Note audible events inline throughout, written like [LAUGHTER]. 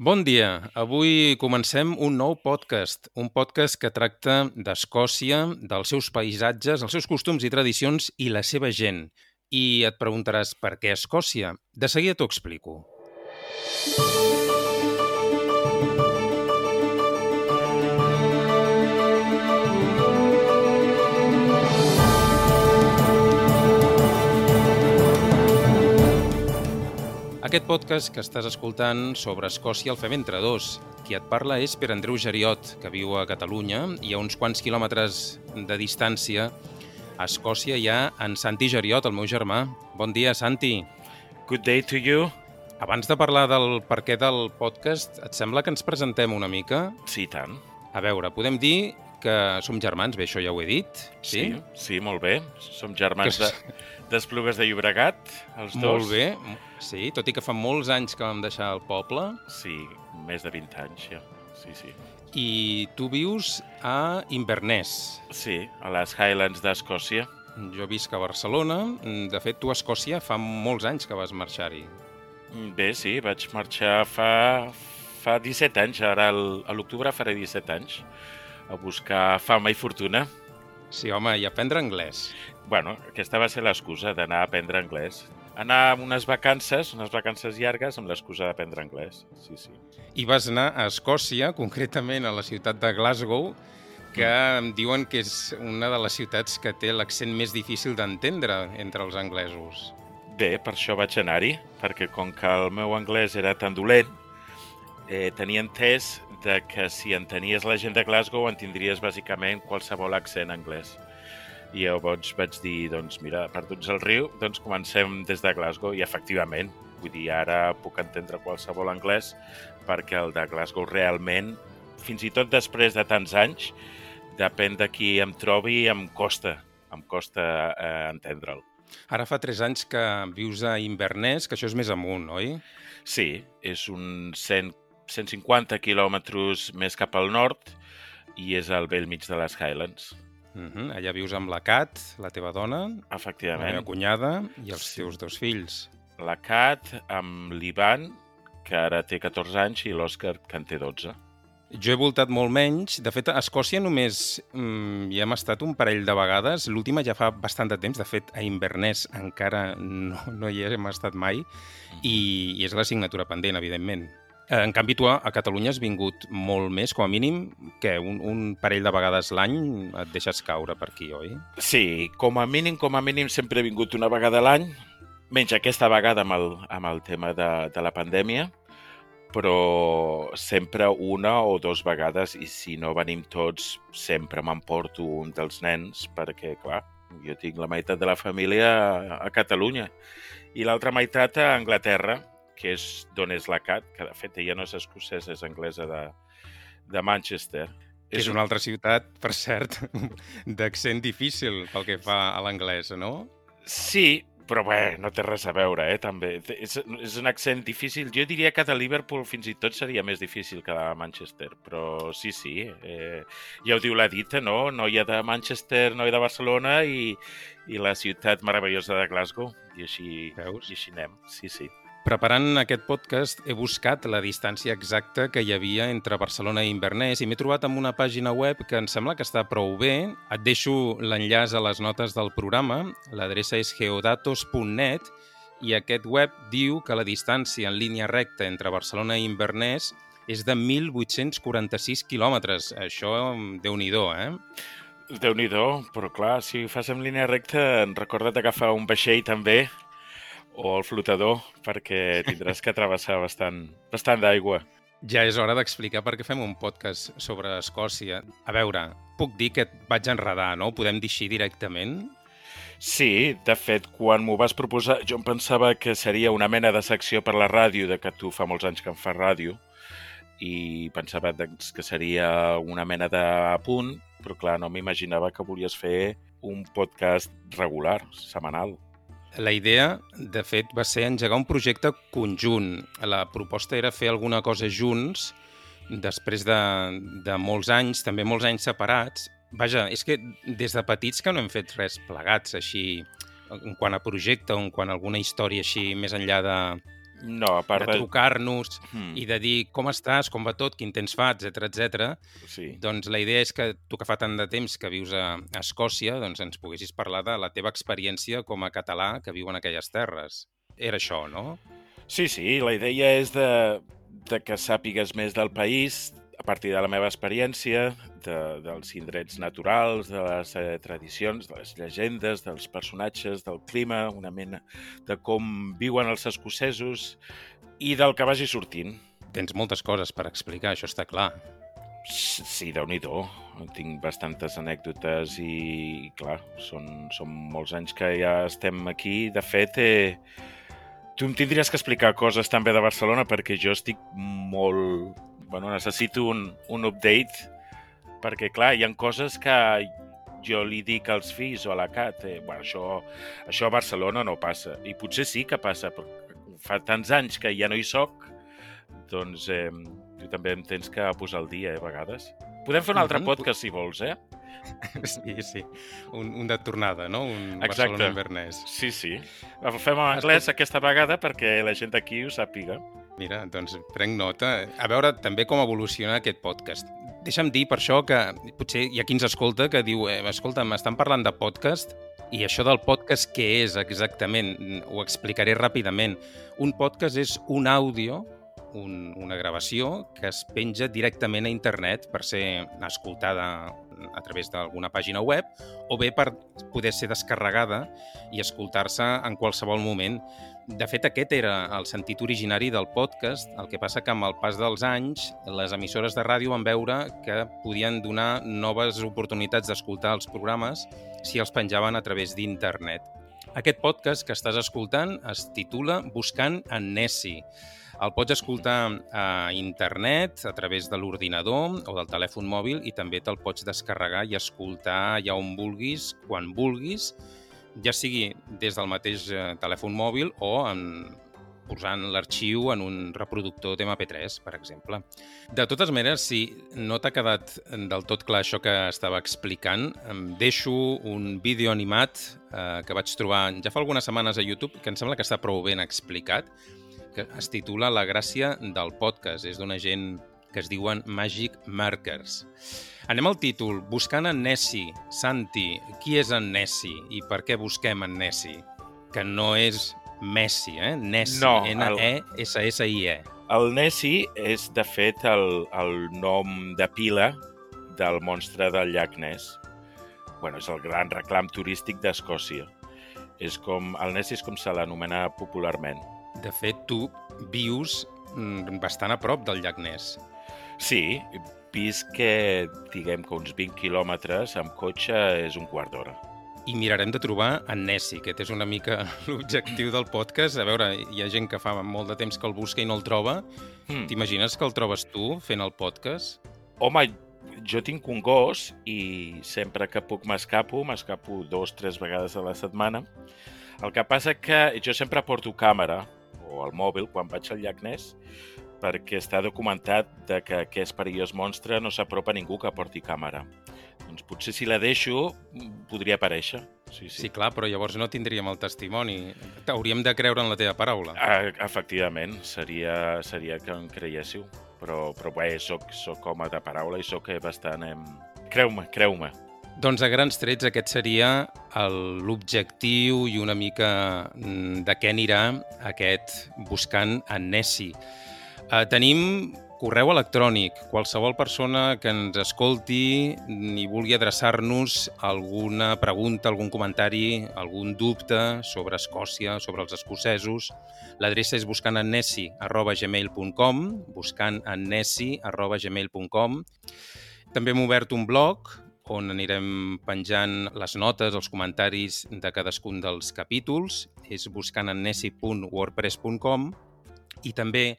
Bon dia. Avui comencem un nou podcast, un podcast que tracta d'Escòcia, dels seus paisatges, els seus costums i tradicions i la seva gent. I et preguntaràs per què Escòcia? De seguida t'ho explico. Aquest podcast que estàs escoltant sobre Escòcia el fem entre dos. Qui et parla és Per Andreu Geriot, que viu a Catalunya, i a uns quants quilòmetres de distància a Escòcia hi ha en Santi Geriot, el meu germà. Bon dia, Santi. Good day to you. Abans de parlar del per què del podcast, et sembla que ens presentem una mica? Sí, tant. A veure, podem dir que som germans, bé, això ja ho he dit. Sí, sí, sí molt bé. Som germans que... d'Esplugues de Llobregat, els dos. Molt bé, sí, tot i que fa molts anys que vam deixar el poble. Sí, més de 20 anys ja, sí, sí. I tu vius a Inverness. Sí, a les Highlands d'Escòcia. Jo visc a Barcelona. De fet, tu a Escòcia fa molts anys que vas marxar-hi. Bé, sí, vaig marxar fa, fa 17 anys. Ara, a l'octubre, faré 17 anys a buscar fama i fortuna. Sí, home, i aprendre anglès. Bueno, aquesta va ser l'excusa d'anar a aprendre anglès. Anar a unes vacances, unes vacances llargues, amb l'excusa d'aprendre anglès. Sí, sí. I vas anar a Escòcia, [LAUGHS] concretament a la ciutat de Glasgow, que em diuen que és una de les ciutats que té l'accent més difícil d'entendre entre els anglesos. Bé, per això vaig anar-hi, perquè com que el meu anglès era tan dolent, eh, tenia entès de que si entenies la gent de Glasgow entendries bàsicament qualsevol accent anglès. I llavors vaig dir, doncs mira, perduts al riu, doncs comencem des de Glasgow i efectivament, vull dir, ara puc entendre qualsevol anglès perquè el de Glasgow realment, fins i tot després de tants anys, depèn de qui em trobi, em costa, em costa eh, entendre'l. Ara fa tres anys que vius a Inverness, que això és més amunt, oi? Sí, és un 100 150 quilòmetres més cap al nord i és al vell mig de les Highlands. Uh -huh. Allà vius amb la Cat, la teva dona, Efectivament. la meva cunyada i els sí. teus dos fills. La Cat amb l'Ivan, que ara té 14 anys, i l'Òscar, que en té 12. Jo he voltat molt menys. De fet, a Escòcia només mm, hi hem estat un parell de vegades. L'última ja fa bastant de temps. De fet, a Inverness encara no, no hi hem estat mai. Mm. I, i és l'assignatura pendent, evidentment. Eh, en canvi, tu a Catalunya has vingut molt més, com a mínim, que un, un parell de vegades l'any et deixes caure per aquí, oi? Sí, com a mínim, com a mínim sempre he vingut una vegada l'any, menys aquesta vegada amb el, amb el tema de, de la pandèmia, però sempre una o dues vegades, i si no venim tots, sempre m'emporto un dels nens, perquè, clar, jo tinc la meitat de la família a Catalunya i l'altra meitat a Anglaterra, que és d'on és la Cat, que de fet ella no és escocesa, és anglesa de, de Manchester. Que és una altra ciutat, per cert, [LAUGHS] d'accent difícil pel que fa a l'anglès, no? Sí, però bé, no té res a veure, eh, també. És, és un accent difícil. Jo diria que de Liverpool fins i tot seria més difícil que de Manchester, però sí, sí. Eh, ja ho diu la dita, no? Noia de Manchester, noia de Barcelona i, i la ciutat meravellosa de Glasgow. I així, Veus? i així anem. Sí, sí. Preparant aquest podcast he buscat la distància exacta que hi havia entre Barcelona i Inverness i m'he trobat amb una pàgina web que em sembla que està prou bé. Et deixo l'enllaç a les notes del programa. L'adreça és geodatos.net i aquest web diu que la distància en línia recta entre Barcelona i Inverness és de 1.846 quilòmetres. Això, déu nhi eh? déu nhi però clar, si ho fas en línia recta, recorda't agafar un vaixell també o el flotador, perquè tindràs que travessar bastant, bastant d'aigua. Ja és hora d'explicar per què fem un podcast sobre Escòcia. A veure, puc dir que et vaig enredar, no? Podem dir així directament? Sí, de fet, quan m'ho vas proposar, jo em pensava que seria una mena de secció per la ràdio, de que tu fa molts anys que em fas ràdio, i pensava doncs, que seria una mena de punt, però clar, no m'imaginava que volies fer un podcast regular, setmanal. La idea, de fet, va ser engegar un projecte conjunt. La proposta era fer alguna cosa junts després de, de molts anys, també molts anys separats. Vaja, és que des de petits que no hem fet res plegats, així, en quant a projecte en quant a alguna història així més enllà de, No, a part de de... trucar-nos Hmm, i de dir com estàs, com va tot, quin temps fa, etc etc. sí. Doncs la idea és que tu que fa tant de temps que vius a a Escòcia, doncs ens poguessis parlar de la teva experiència com a català que viu en aquelles terres. Era això, no? Sí, sí, la idea és de, de que sàpigues més del país a partir de la meva experiència, de, dels indrets naturals, de les eh, tradicions, de les llegendes, dels personatges, del clima, una mena de com viuen els escocesos i del que vagi sortint. Tens moltes coses per explicar, això està clar. Sí, déu nhi Tinc bastantes anècdotes i, clar, són, són molts anys que ja estem aquí. De fet, eh, tu em tindries que explicar coses també de Barcelona perquè jo estic molt... Bueno, necessito un, un update perquè, clar, hi ha coses que jo li dic als fills o a la Cat, eh, bueno, això, això a Barcelona no passa. I potser sí que passa, però fa tants anys que ja no hi soc, doncs eh, tu també em tens que posar al dia, eh, a vegades. Podem fer un altre podcast, si vols, eh? Sí, sí. Un, un de tornada, no? Un Exacte. Barcelona invernès. Sí, sí. Ho fem en anglès aquesta vegada perquè la gent d'aquí ho sàpiga. Mira, doncs prenc nota. A veure també com evoluciona aquest podcast. Deixa'm dir per això que potser hi ha qui ens escolta que diu eh, escolta, m'estan parlant de podcast i això del podcast què és exactament? Ho explicaré ràpidament. Un podcast és un àudio, un, una gravació que es penja directament a internet per ser escoltada a través d'alguna pàgina web o bé per poder ser descarregada i escoltar-se en qualsevol moment. De fet, aquest era el sentit originari del podcast, el que passa que amb el pas dels anys les emissores de ràdio van veure que podien donar noves oportunitats d'escoltar els programes si els penjaven a través d'internet. Aquest podcast que estàs escoltant es titula Buscant en Nessie. El pots escoltar a internet, a través de l'ordinador o del telèfon mòbil i també te'l pots descarregar i escoltar allà on vulguis, quan vulguis, ja sigui des del mateix eh, telèfon mòbil o en, posant l'arxiu en un reproductor d'MP3, per exemple. De totes maneres, si no t'ha quedat del tot clar això que estava explicant, em deixo un vídeo animat eh, que vaig trobar ja fa algunes setmanes a YouTube, que em sembla que està prou ben explicat, que es titula La gràcia del podcast. És d'una gent que es diuen Magic Markers. Anem al títol. Buscant en Nessie. Santi, qui és en Nessie i per què busquem en Nessie? Que no és Messi, eh? Nessie. No, el- N-E-S-S-I-E. El Nessie és, de fet, el, el nom de pila del monstre del llac Ness. Bueno, és el gran reclam turístic d'Escòcia. És com, el Nessie és com se l'anomena popularment. De fet, tu vius mm, bastant a prop del llac Ness. Sí, vist que, diguem que uns 20 quilòmetres amb cotxe és un quart d'hora. I mirarem de trobar en Nessie, que és una mica [LAUGHS] l'objectiu del podcast. A veure, hi ha gent que fa molt de temps que el busca i no el troba. Hmm. T'imagines que el trobes tu fent el podcast? Home, jo tinc un gos i sempre que puc m'escapo, m'escapo dos, tres vegades a la setmana. El que passa que jo sempre porto càmera o el mòbil quan vaig al llac Ness perquè està documentat de que aquest perillós monstre no s'apropa ningú que porti càmera. Doncs potser si la deixo podria aparèixer. Sí, Sí, sí. clar, però llavors no tindríem el testimoni. Hauríem de creure en la teva paraula. Ah, efectivament, seria, seria que em creiéssiu. Però, però bé, soc, soc home de paraula i soc eh, bastant... Em... Creu-me, creu-me. Doncs a grans trets aquest seria el- l'objectiu i una mica mm, de què anirà aquest buscant en Nessie. Uh, tenim correu electrònic. Qualsevol persona que ens escolti i vulgui adreçar-nos alguna pregunta, algun comentari, algun dubte sobre Escòcia, sobre els escocesos, l'adreça és buscantennesi arroba gmail.com buscantennesi arroba gmail.com també hem obert un blog on anirem penjant les notes, els comentaris de cadascun dels capítols. És buscantennesi.wordpress.com i també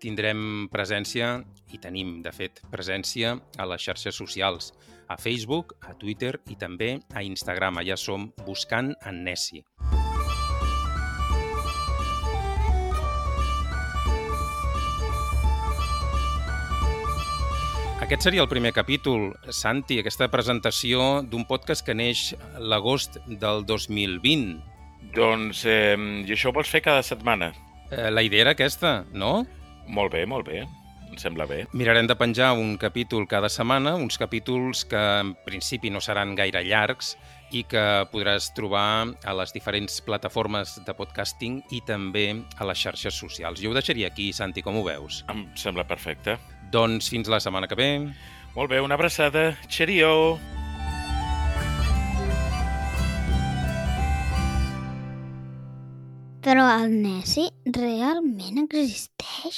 tindrem presència, i tenim, de fet, presència a les xarxes socials, a Facebook, a Twitter i també a Instagram. Allà som Buscant en Nessi. Aquest seria el primer capítol, Santi, aquesta presentació d'un podcast que neix l'agost del 2020. Doncs, eh, i això ho vols fer cada setmana? Eh, la idea era aquesta, no? Molt bé, molt bé. Em sembla bé. Mirarem de penjar un capítol cada setmana, uns capítols que en principi no seran gaire llargs i que podràs trobar a les diferents plataformes de podcasting i també a les xarxes socials. Jo ho deixaria aquí, Santi, com ho veus? Em sembla perfecte. Doncs fins la setmana que ve. Molt bé, una abraçada. Cheerio! Però el Nessi realment existeix?